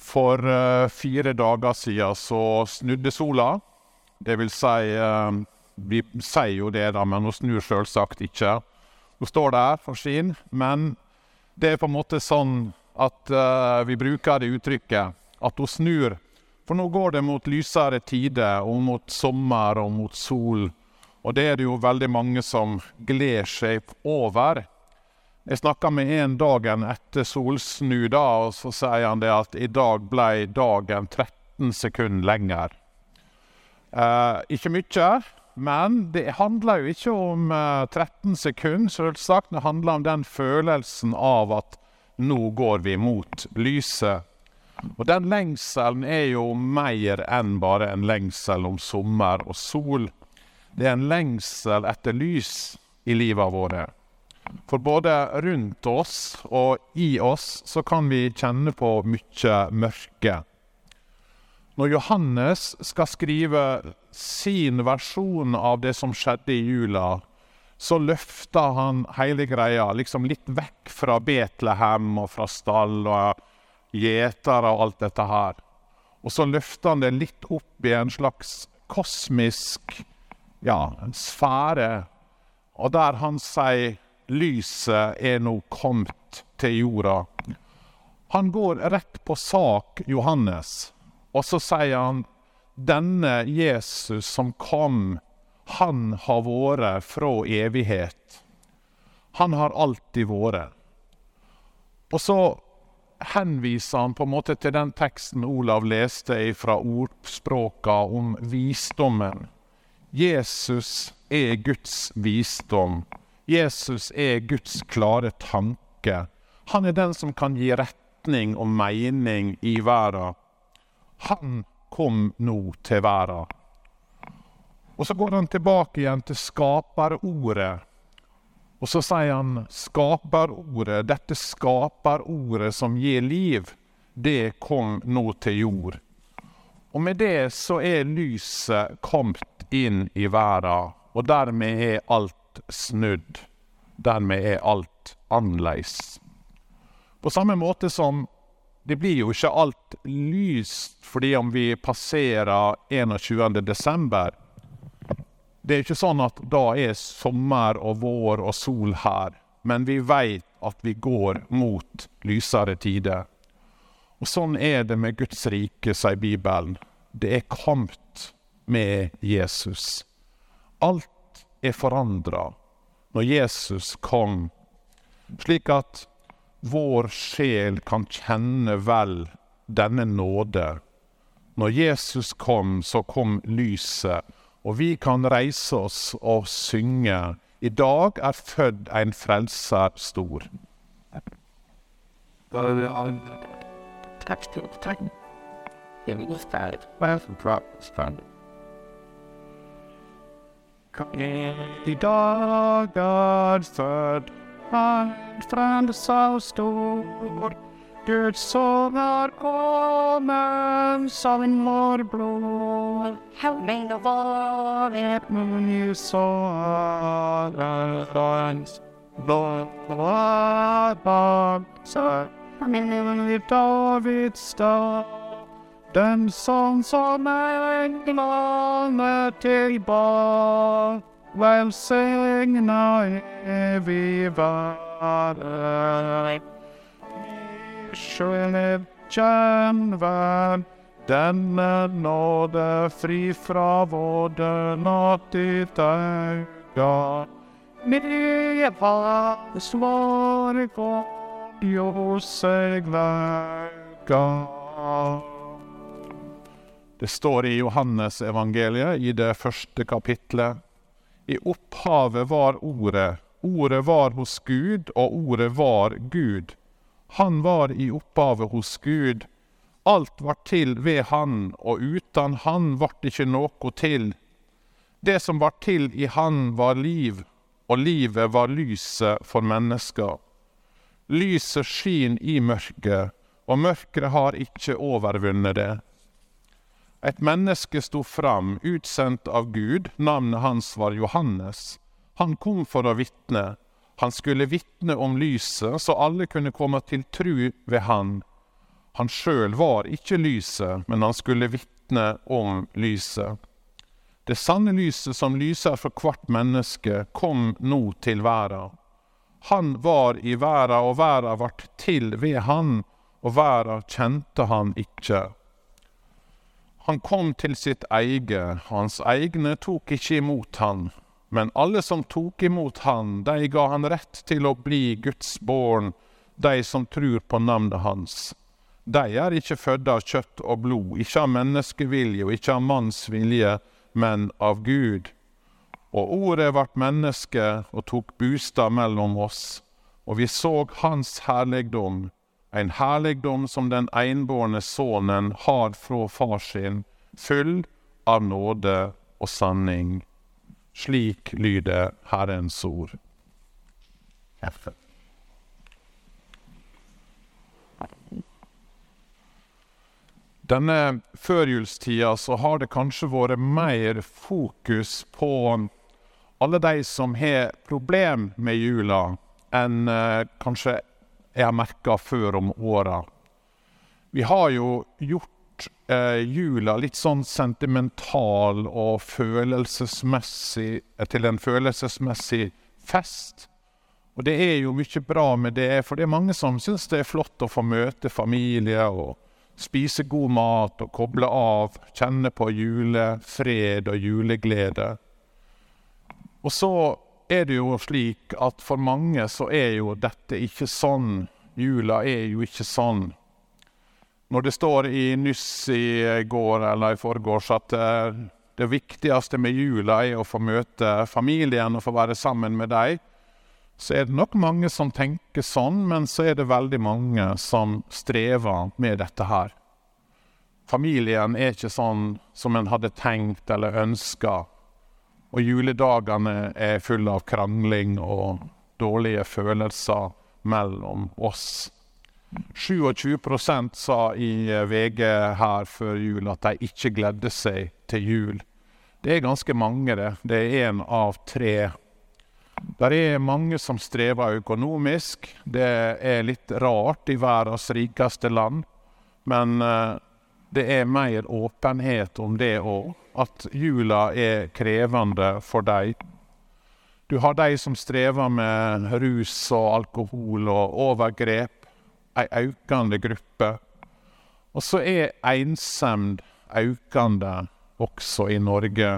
For uh, fire dager siden så snudde sola. Det vil si uh, Vi sier jo det, da, men hun snur selvsagt ikke. Hun står der for sin, men det er på en måte sånn at uh, vi bruker det uttrykket at hun snur. For nå går det mot lysere tider, og mot sommer og mot sol. Og det er det jo veldig mange som gleder seg over. Jeg snakka med en dagen etter solsnu, da, og så sier han det at i dag ble dagen 13 sekunder lenger. Eh, ikke mye, men det handler jo ikke om eh, 13 sekunder, selvsagt. Det handler om den følelsen av at nå går vi mot lyset. Og den lengselen er jo mer enn bare en lengsel om sommer og sol. Det er en lengsel etter lys i livet vårt. For både rundt oss og i oss så kan vi kjenne på mye mørke. Når Johannes skal skrive sin versjon av det som skjedde i jula, så løfter han hele greia liksom litt vekk fra Betlehem og fra stall og gjetere og alt dette her. Og så løfter han det litt opp i en slags kosmisk ja, sfære, og der han sier lyset er nå kommet til jorda. Han går rett på sak, Johannes, og så sier han denne Jesus som kom, han har vært fra evighet. Han har alltid vært. Og så henviser han på en måte til den teksten Olav leste fra ordspråka om visdommen. Jesus er Guds visdom. Jesus er Guds klare tanke. Han er den som kan gi retning og mening i verden. Han kom nå til verden. Og så går han tilbake igjen til skaperordet. Og så sier han skaperordet, dette skaperordet som gir liv, det kom nå til jord. Og med det så er lyset kommet inn i verden, og dermed er alt snudd. Dermed er alt annerledes. På samme måte som det blir jo ikke alt lyst fordi om vi passerer 21. desember. Det er ikke sånn at da er sommer og vår og sol her, men vi veit at vi går mot lysere tider. Og sånn er det med Guds rike, sier Bibelen. Det er kommet med Jesus. Alt er forandra når Jesus kom, slik at vår sjel kan kjenne vel denne nåde. Når Jesus kom, så kom lyset, og vi kan reise oss og synge. I dag er født en frelser stor. Takk til takk. Jeg vil være i dag er født en frelse stor. Guds sønn er kommet som en vårblod. Helvete var et mye sårens blod bak seg. Davids stad. Den sånn som englene tilba, velsigna evig være. skylder kjennverd, denne nåde fri fra våre natt i auga. Nye var svaret godt, jo seg lauga. Det står i Johannes evangeliet i det første kapitlet. I opphavet var Ordet. Ordet var hos Gud, og Ordet var Gud. Han var i opphavet hos Gud. Alt var til ved Han, og uten Han vart ikke noe til. Det som var til i Han, var liv, og livet var lyset for mennesker. Lyset skin i mørket, og mørket har ikke overvunnet det. Et menneske sto fram, utsendt av Gud, navnet hans var Johannes. Han kom for å vitne. Han skulle vitne om lyset, så alle kunne komme til tru ved han. Han sjøl var ikke lyset, men han skulle vitne om lyset. Det sanne lyset som lyser for hvert menneske, kom nå til verden. Han var i verden, og verden vart til ved han, og verden kjente han ikke. Han kom til sitt eige, hans egne tok ikke imot han. Men alle som tok imot han, de ga han rett til å bli Guds barn, de som tror på navnet hans. De er ikke fødde av kjøtt og blod, ikke av menneskevilje og ikke av manns vilje, men av Gud. Og ordet vart menneske og tok bostad mellom oss, og vi så hans herligdom, en herligdom som den enbårne sønnen har fra far sin, full av nåde og sanning. Slik lyder Herrens ord. F. Denne førjulstida så har det kanskje vært mer fokus på alle de som har problem med jula, enn eh, kanskje har merka før om åra. Vi har jo gjort eh, jula litt sånn sentimental og følelsesmessig eh, til en følelsesmessig fest. Og det er jo mye bra med det, for det er mange som syns det er flott å få møte familie og spise god mat og koble av, kjenne på julefred og juleglede. Og så er det jo slik at for mange så er jo dette ikke sånn. Jula er jo ikke sånn. Når det står i Nyss i går eller i forgårs at eh, det viktigste med jula er å få møte familien og få være sammen med dem, så er det nok mange som tenker sånn, men så er det veldig mange som strever med dette her. Familien er ikke sånn som en hadde tenkt eller ønska. Og juledagene er fulle av krangling og dårlige følelser mellom oss. 27% sa i VG her før jul at de ikke gledde seg til jul. Det er ganske mange, det. Det er én av tre. Det er mange som strever økonomisk. Det er litt rart i verdens rikeste land. Men uh, det er mer åpenhet om det òg. At jula er krevende for deg. Du har de som strever med rus og alkohol og overgrep. Ei økende gruppe. Og så er ensemd økende også i Norge.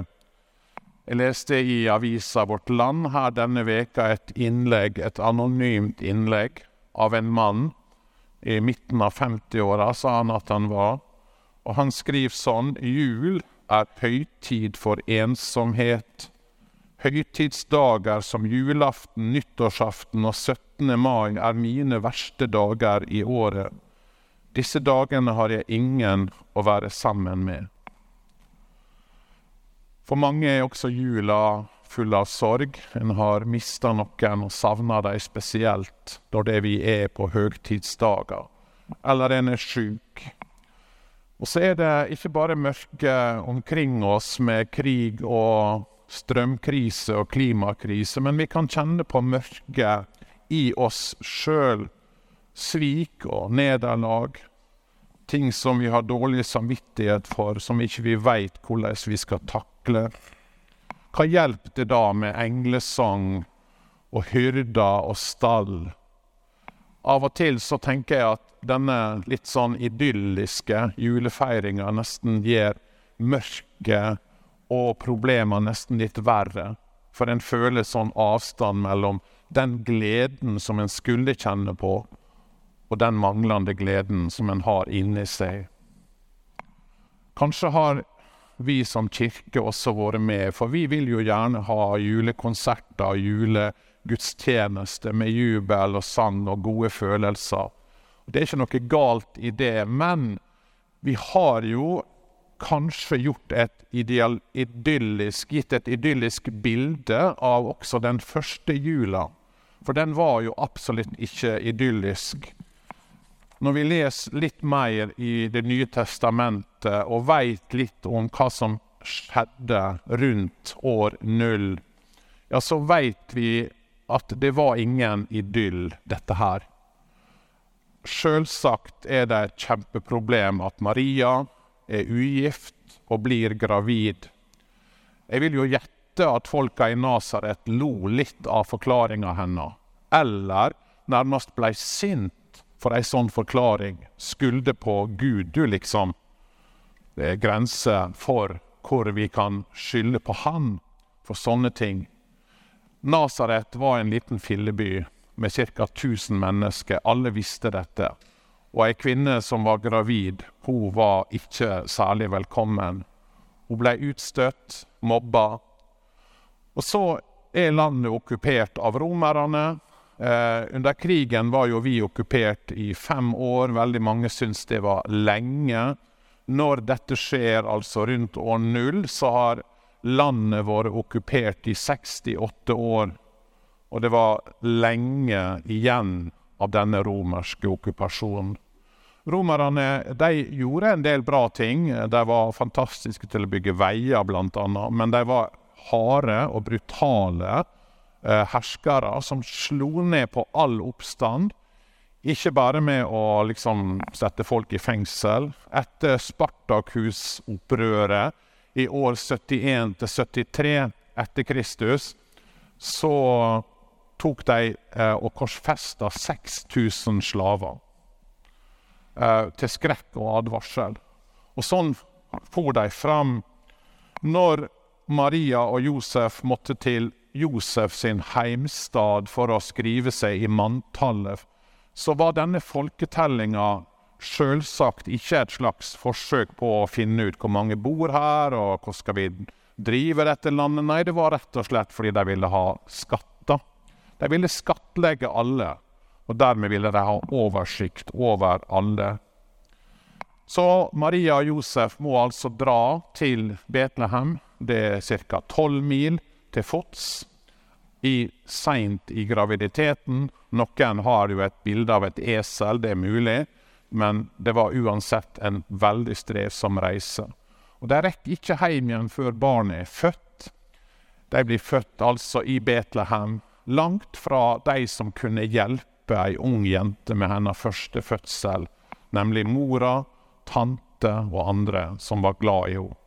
Jeg leste i avisa Vårt Land her denne veka et innlegg, et anonymt innlegg av en mann. I midten av 50-åra sa han at han var. Og han skriver sånn Jul er høytid for ensomhet. Høytidsdager som julaften, nyttårsaften og 17. mai er mine verste dager i året. Disse dagene har jeg ingen å være sammen med. For mange er også jula full av sorg. En har mista noen og savna dem spesielt når det vi er på høgtidsdager. Eller en er sjuk. Og så er det ikke bare mørke omkring oss med krig og strømkrise og klimakrise, men vi kan kjenne på mørket i oss sjøl. Svik og nederlag. Ting som vi har dårlig samvittighet for, som ikke vi veit hvordan vi skal takle. Hva hjelper det da med englesang og hyrder og stall? Av og til så tenker jeg at denne litt sånn idylliske julefeiringa nesten gjør mørket og problemer nesten litt verre. For en føler sånn avstand mellom den gleden som en skulle kjenne på, og den manglende gleden som en har inni seg. Kanskje har vi som kirke også vært med, for vi vil jo gjerne ha julekonserter og julegudstjeneste med jubel og sang og gode følelser. Det er ikke noe galt i det, men vi har jo kanskje gjort et ideal, idyllisk, gitt et idyllisk bilde av også den første jula. For den var jo absolutt ikke idyllisk. Når vi leser litt mer i Det nye testamentet og veit litt om hva som skjedde rundt år null, ja, så veit vi at det var ingen idyll, dette her. sjølsagt er det et kjempeproblem at Maria er ugift og blir gravid. Jeg vil jo gjette at folka i Nasaret lo litt av forklaringa hennes, eller nærmest blei sint for ei sånn forklaring. Skulde på Gud, du, liksom. Det er grenser for hvor vi kan skylde på Han for sånne ting. Nasaret var en liten filleby med ca. 1000 mennesker. Alle visste dette. Og ei kvinne som var gravid, hun var ikke særlig velkommen. Hun ble utstøtt, mobba. Og så er landet okkupert av romerne. Eh, under krigen var jo vi okkupert i fem år. Veldig mange syns det var lenge. Når dette skjer, altså rundt år null, så har landet vært okkupert i 68 år. Og det var lenge igjen av denne romerske okkupasjonen. Romerne de gjorde en del bra ting. De var fantastiske til å bygge veier, annet. Men de var harde og brutale eh, herskere som slo ned på all oppstand. Ikke bare med å liksom sette folk i fengsel. Etter Spartakus-opprøret i år 71 til 73 etter Kristus, så tok de eh, og korsfesta 6000 slaver. Eh, til skrekk og advarsel. Og sånn for de fram. Når Maria og Josef måtte til Josef sin heimstad for å skrive seg i manntallet, så var denne folketellinga sjølsagt ikke et slags forsøk på å finne ut hvor mange bor her, og hvordan skal vi drive dette landet. Nei, det var rett og slett fordi de ville ha skatter. De ville skattlegge alle, og dermed ville de ha oversikt over alle. Så Maria og Josef må altså dra til Betlehem. Det er ca. tolv mil til fots seint i graviditeten. Noen har jo et bilde av et esel, det er mulig men det var uansett en veldig strevsom reise. Og De rekker ikke hjem igjen før barnet er født. De blir født altså i Betlehem, langt fra de som kunne hjelpe ei ung jente med hennes første fødsel, nemlig mora, tante og andre som var glad i henne.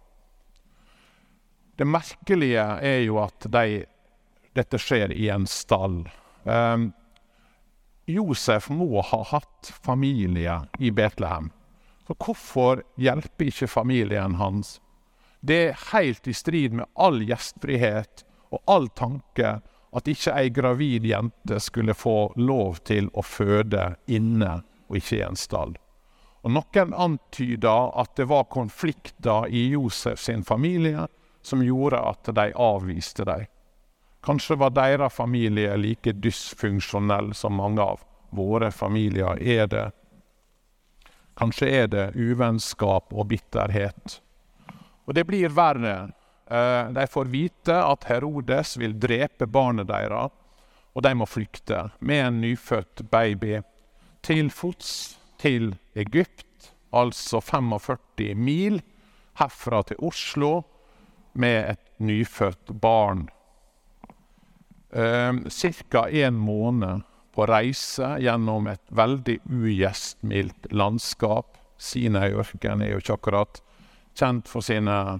Det merkelige er jo at de, dette skjer i en stall. Um, Josef må ha hatt familie i Betlehem. Så hvorfor hjelper ikke familien hans? Det er helt i strid med all gjestfrihet og all tanke at ikke ei gravid jente skulle få lov til å føde inne og ikke i en stall. Og Noen antyder at det var konflikter i Josef sin familie som gjorde at de avviste dem. Kanskje var deres familie like dysfunksjonell som mange av våre familier er det. Kanskje er det uvennskap og bitterhet. Og det blir verre. Eh, de får vite at Herodes vil drepe barnet deres, og de må flykte med en nyfødt baby til fots til Egypt, altså 45 mil herfra til Oslo, med et nyfødt barn ca. en måned på reise gjennom et veldig ugjestmildt landskap. Sinaiørkenen er jo ikke akkurat kjent for sine,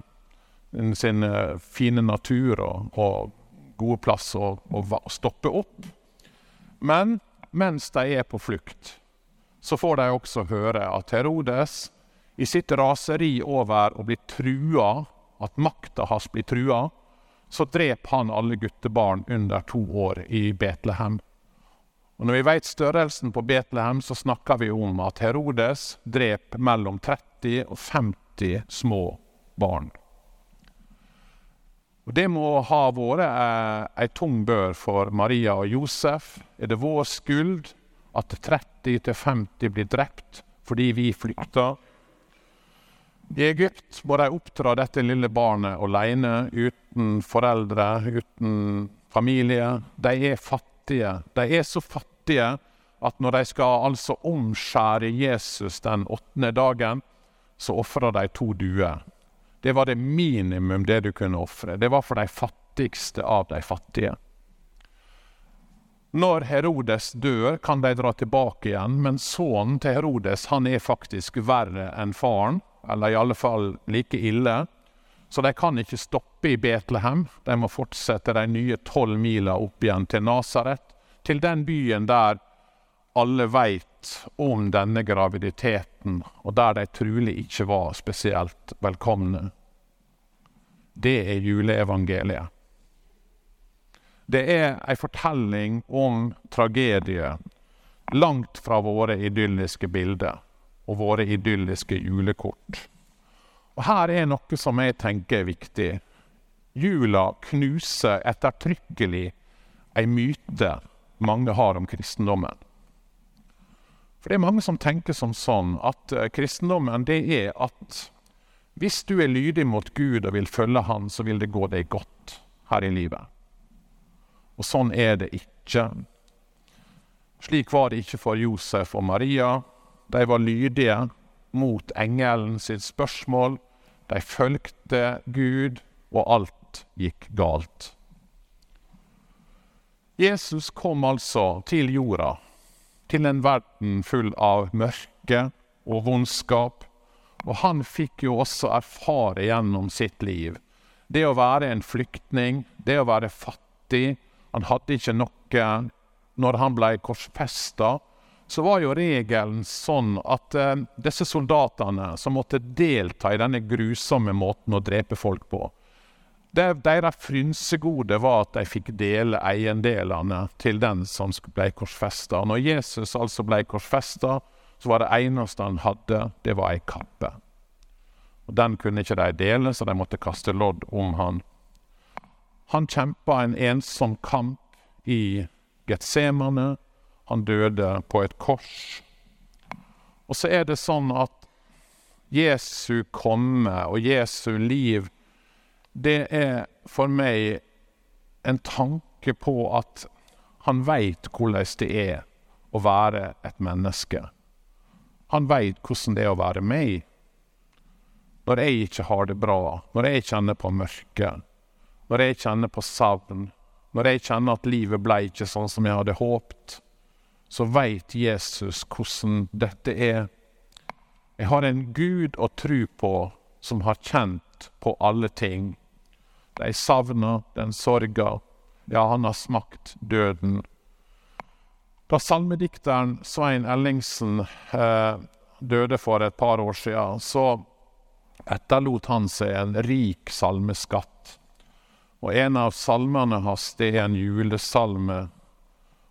sin fine natur og, og gode plass å, å, stoppe opp. Men mens de er på flukt, så får de også høre at Herodes, i sitt raseri over å bli trua, at makta hans blir trua, så drep han alle guttebarn under to år i Betlehem. Og Når vi vet størrelsen på Betlehem, så snakker vi om at Herodes drep mellom 30 og 50 små barn. Og Det må ha vært eh, ei tung bør for Maria og Josef. Er det vår skyld at 30-50 blir drept fordi vi flykter? I Egypt må de oppdra dette lille barnet alene, uten foreldre, uten familie. De er fattige. De er så fattige at når de skal altså omskjære Jesus den åttende dagen, så ofrer de to duer. Det var det minimum det du kunne ofre. Det var for de fattigste av de fattige. Når Herodes dør, kan de dra tilbake igjen, men sønnen til Herodes han er faktisk verre enn faren, eller i alle fall like ille. Så de kan ikke stoppe i Betlehem. De må fortsette de nye tolv mila opp igjen til Nasaret, til den byen der alle veit om denne graviditeten, og der de trolig ikke var spesielt velkomne. Det er juleevangeliet. Det er ei fortelling om tragedie, langt fra våre idylliske bilder og våre idylliske julekort. Og Her er noe som jeg tenker er viktig. Jula knuser ettertrykkelig ei myte mange har om kristendommen. For det er mange som tenker som sånn at uh, kristendommen det er at hvis du er lydig mot Gud og vil følge Han, så vil det gå deg godt her i livet. Og sånn er det ikke. Slik var det ikke for Josef og Maria. De var lydige mot engelen sitt spørsmål. De fulgte Gud, og alt gikk galt. Jesus kom altså til jorda, til en verden full av mørke og vondskap. Og han fikk jo også erfare gjennom sitt liv det å være en flyktning, det å være fattig, han hadde ikke noe når han ble korsfesta. Så var jo regelen sånn at eh, disse soldatene som måtte delta i denne grusomme måten å drepe folk på det, Deres frynsegode var at de fikk dele eiendelene til den som ble korsfesta. Når Jesus altså ble korsfesta, så var det eneste han hadde, det var ei kappe. Og Den kunne ikke de dele, så de måtte kaste lodd om han. Han kjempa en ensom kamp i Getsemane. Han døde på et kors. Og så er det sånn at Jesu komme og Jesu liv, det er for meg en tanke på at han veit hvordan det er å være et menneske. Han veit hvordan det er å være meg. Når jeg ikke har det bra, når jeg kjenner på mørket, når jeg kjenner på savn, når jeg kjenner at livet ble ikke sånn som jeg hadde håpt, så veit Jesus hvordan dette er. Jeg har en Gud å tro på som har kjent på alle ting. De savna, den sorga. Ja, han har smakt døden. Da salmedikteren Svein Ellingsen eh, døde for et par år siden, så etterlot han seg en rik salmeskatt. Og en av salmene hans det er en julesalme,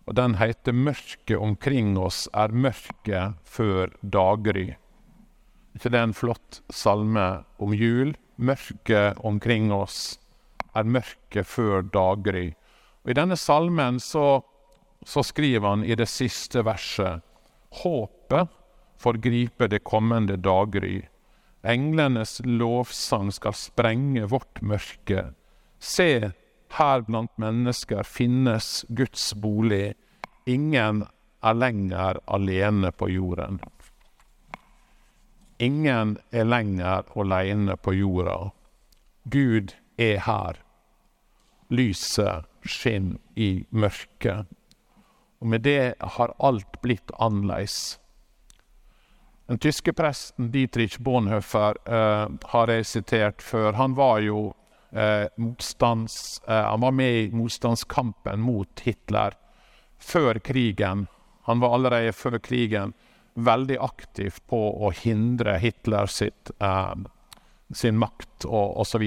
og den heter 'Mørket omkring oss er mørket før daggry'. ikke det er en flott salme om jul? Mørket omkring oss er mørket før daggry. Og I denne salmen så, så skriver han i det siste verset Håpet får gripe det kommende daggry. Englenes lovsang skal sprenge vårt mørke. Se, her blant mennesker finnes Guds bolig. Ingen er lenger alene på jorden. Ingen er lenger alene på jorda. Gud er her. Lyset skinner i mørket. Og med det har alt blitt annerledes. Den tyske presten Dietrich Bonhoeffer uh, har jeg sitert før. Han var jo eh, motstands... Eh, han var med i motstandskampen mot Hitler før krigen. Han var allerede før krigen veldig aktiv på å hindre Hitler sitt, eh, sin makt og osv.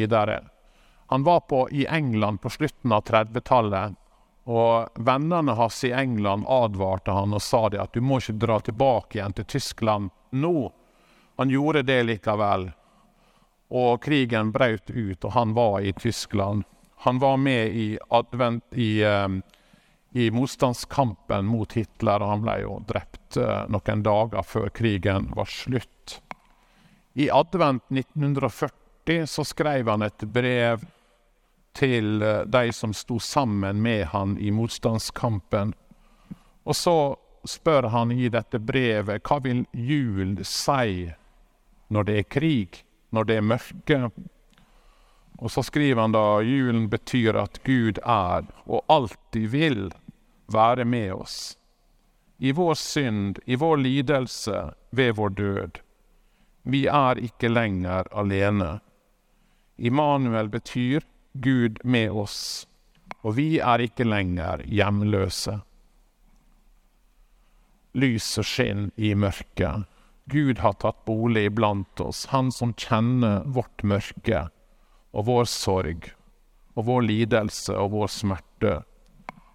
Han var på, i England på slutten av 30-tallet, og vennene hans i England advarte han og sa det at du må ikke dra tilbake igjen til Tyskland nå. Han gjorde det likevel. Og krigen brøt ut, og han var i Tyskland. Han var med i, advent, i, um, i motstandskampen mot Hitler, og han ble jo drept uh, noen dager før krigen var slutt. I advent 1940 så skrev han et brev til uh, de som sto sammen med han i motstandskampen. Og så spør han i dette brevet hva vil jul si når det er krig? Når det er mørke. Og så skriver han da julen betyr at Gud er og alltid vil være med oss. I vår synd, i vår lidelse, ved vår død. Vi er ikke lenger alene. Immanuel betyr Gud med oss, og vi er ikke lenger hjemløse. Lyset skinner i mørket. Gud har tatt bolig iblant oss, Han som kjenner vårt mørke og vår sorg og vår lidelse og vår smerte.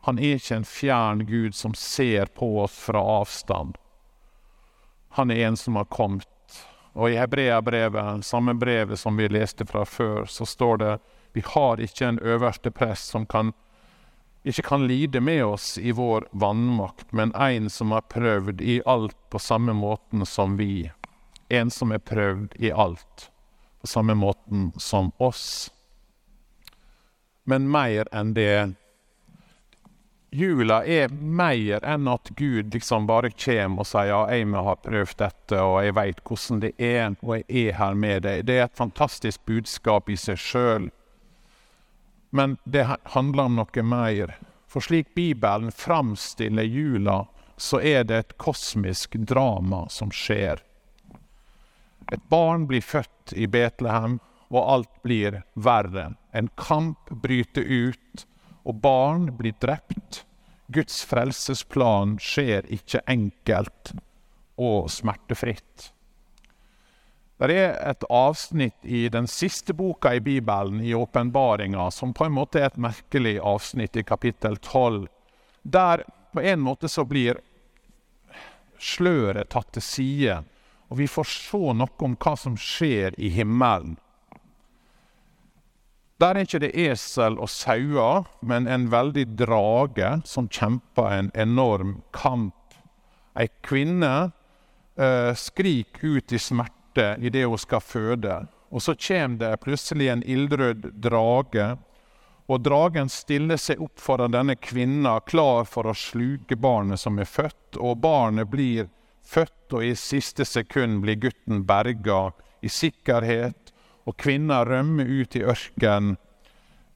Han er ikke en fjern Gud som ser på oss fra avstand. Han er en som har kommet. Og i Hebreabrevet, samme brevet som vi leste fra før, så står det vi har ikke en øverste prest som kan, ikke kan lide med oss i vår vannmakt, men en som har prøvd i alt på samme måten som vi. En som er prøvd i alt på samme måten som oss. Men mer enn det Jula er mer enn at Gud liksom bare kommer og sier ja, jeg har prøvd dette, og jeg veit hvordan det er, og jeg er her med deg. Det er et fantastisk budskap i seg sjøl. Men det handler om noe mer. For slik Bibelen framstiller jula, så er det et kosmisk drama som skjer. Et barn blir født i Betlehem, og alt blir verre. En kamp bryter ut, og barn blir drept. Guds frelsesplan skjer ikke enkelt og smertefritt. Det er et avsnitt i den siste boka i Bibelen, i åpenbaringa, som på en måte er et merkelig avsnitt i kapittel 12, der på en måte så blir sløret tatt til side, og vi får se noe om hva som skjer i himmelen. Der er ikke det esel og sauer, men en veldig drage som kjemper en enorm kamp. Ei kvinne eh, skriker ut i smerte smerte idet hun skal føde. Og så kommer det plutselig en ildrød drage, og dragen stiller seg opp foran denne kvinna, klar for å sluke barnet som er født, og barnet blir født, og i siste sekund blir gutten berga i sikkerhet, og kvinna rømmer ut i ørkenen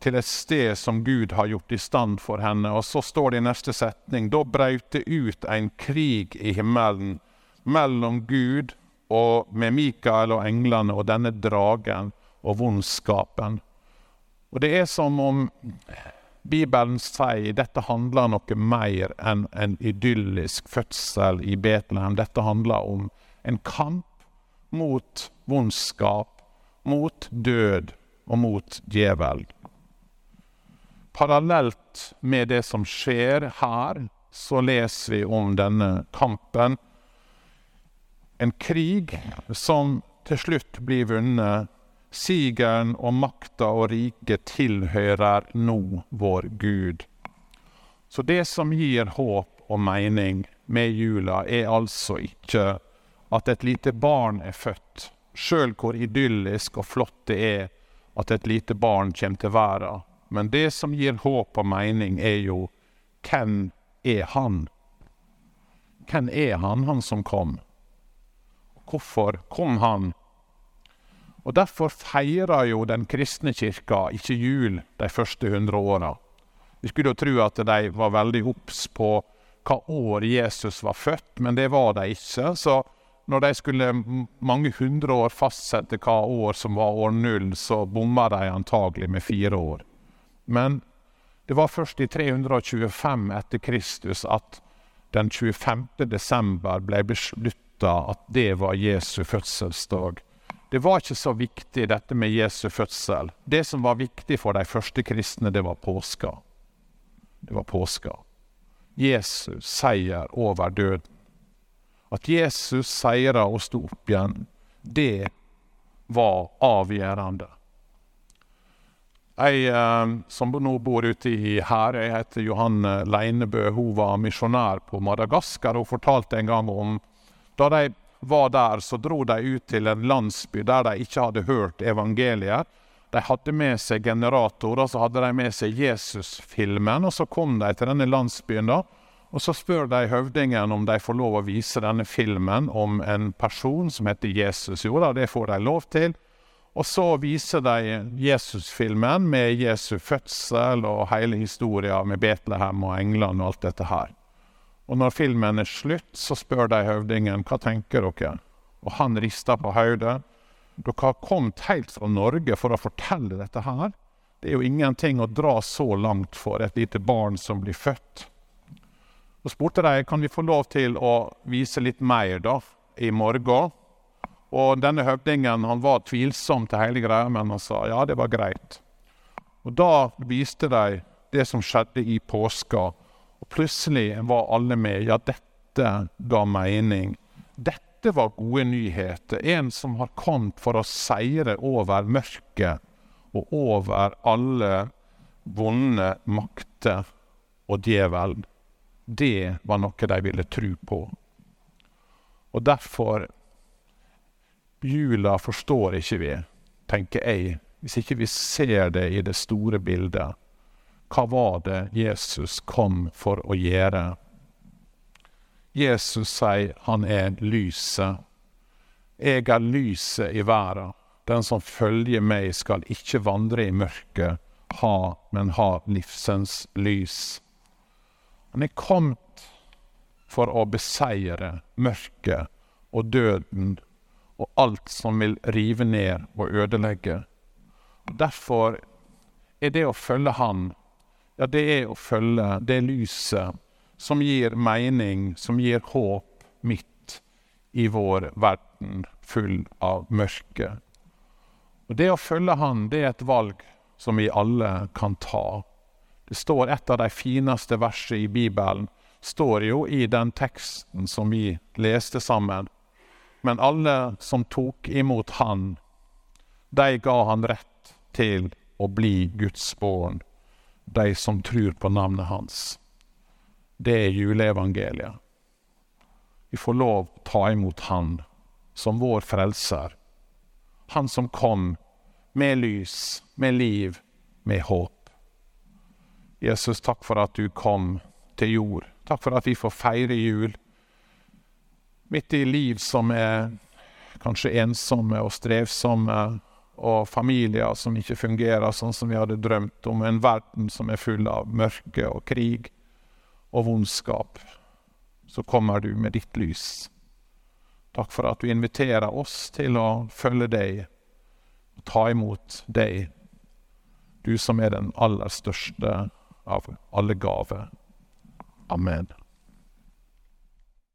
til et sted som Gud har gjort i stand for henne. Og så står det i neste setning da brøt det ut en krig i himmelen mellom Gud og med Mikael og englene og denne dragen og vondskapen. Og det er som om Bibelen sier dette handler noe mer enn en idyllisk fødsel i Betlehem. Dette handler om en kamp mot vondskap, mot død og mot djevel. Parallelt med det som skjer her, så leser vi om denne kampen en krig som til slutt blir vunnet. Sigeren og makta og riket tilhører nå vår Gud. Så det som gir håp og mening med jula, er altså ikke at et lite barn er født, sjøl hvor idyllisk og flott det er at et lite barn kommer til verden. Men det som gir håp og mening, er jo hvem er han? Hvem er han, han som kom? Hvorfor kom han? Og Derfor feirer jo den kristne kirka ikke jul de første hundre åra. Vi skulle jo tro at de var veldig obs på hva år Jesus var født, men det var de ikke. Så når de skulle mange hundre år fastsette hva år som var år null, så bomma de antagelig med fire år. Men det var først i 325 etter Kristus at den 25. desember ble besluttet beslutta at det var Jesu fødselsdag. Det var ikke så viktig, dette med Jesu fødsel. Det som var viktig for de første kristne, det var påska. Det var påska. Jesus seier over døden. At Jesus seira og sto opp igjen, det var avgjørende. Ei eh, som nå bor ute i Herøy, heter Johanne Leinebø. Hun var misjonær på Madagaskar. Hun fortalte en gang om da de var der, så dro de ut til en landsby der de ikke hadde hørt evangeliet. De hadde med seg generator, og så hadde de med seg Jesusfilmen. Og så kom de til denne landsbyen, da, og så spør de høvdingen om de får lov å vise denne filmen om en person som heter Jesus. Jo da, det får de lov til. Og så viser de Jesusfilmen med Jesu fødsel og hele historia med Betlehem og englene og alt dette her. Og når filmen er slutt, så spør de høvdingen hva tenker dere? Og han rister på hodet. Dere har kommet helt fra Norge for å fortelle dette her. Det er jo ingenting å dra så langt for et lite barn som blir født. Så spurte de kan vi få lov til å vise litt mer da, i morgen. Og denne høvdingen han var tvilsom til hele greia, men han sa ja, det var greit. Og da viste de det som skjedde i påska, plutselig var alle med. Ja, dette ga mening. Dette var gode nyheter. En som har kommet for å seire over mørket og over alle vonde makter og djevelen. Det var noe de ville tro på. Og derfor Jula forstår ikke vi, tenker jeg, hvis ikke vi ser det i det store bildet. Hva var det Jesus kom for å gjøre? Jesus sier han er lyset. Jeg er lyset i verden. Den som følger meg, skal ikke vandre i mørket, ha, men ha livsens lys. Han er kommet for å beseire mørket og døden og alt som vil rive ned og ødelegge. Derfor er det å følge Han, ja, det er å følge det lyset som gir mening, som gir håp midt i vår verden full av mørke. Og Det å følge Han, det er et valg som vi alle kan ta. Det står Et av de fineste versene i Bibelen står jo i den teksten som vi leste sammen. Men alle som tok imot Han, de ga han rett til å bli Guds barn, de som tror på navnet hans. Det er juleevangeliet. Vi får lov å ta imot Han som vår frelser. Han som kom med lys, med liv, med håp. Jesus, takk for at du kom til jord. Takk for at vi får feire jul midt i liv som er kanskje ensomme og strevsomme, og familier som ikke fungerer sånn som vi hadde drømt om, en verden som er full av mørke og krig og vondskap, så kommer du med ditt lys. Takk for at du inviterer oss til å følge deg og ta imot deg, du som er den aller største av alle gaver. Amen.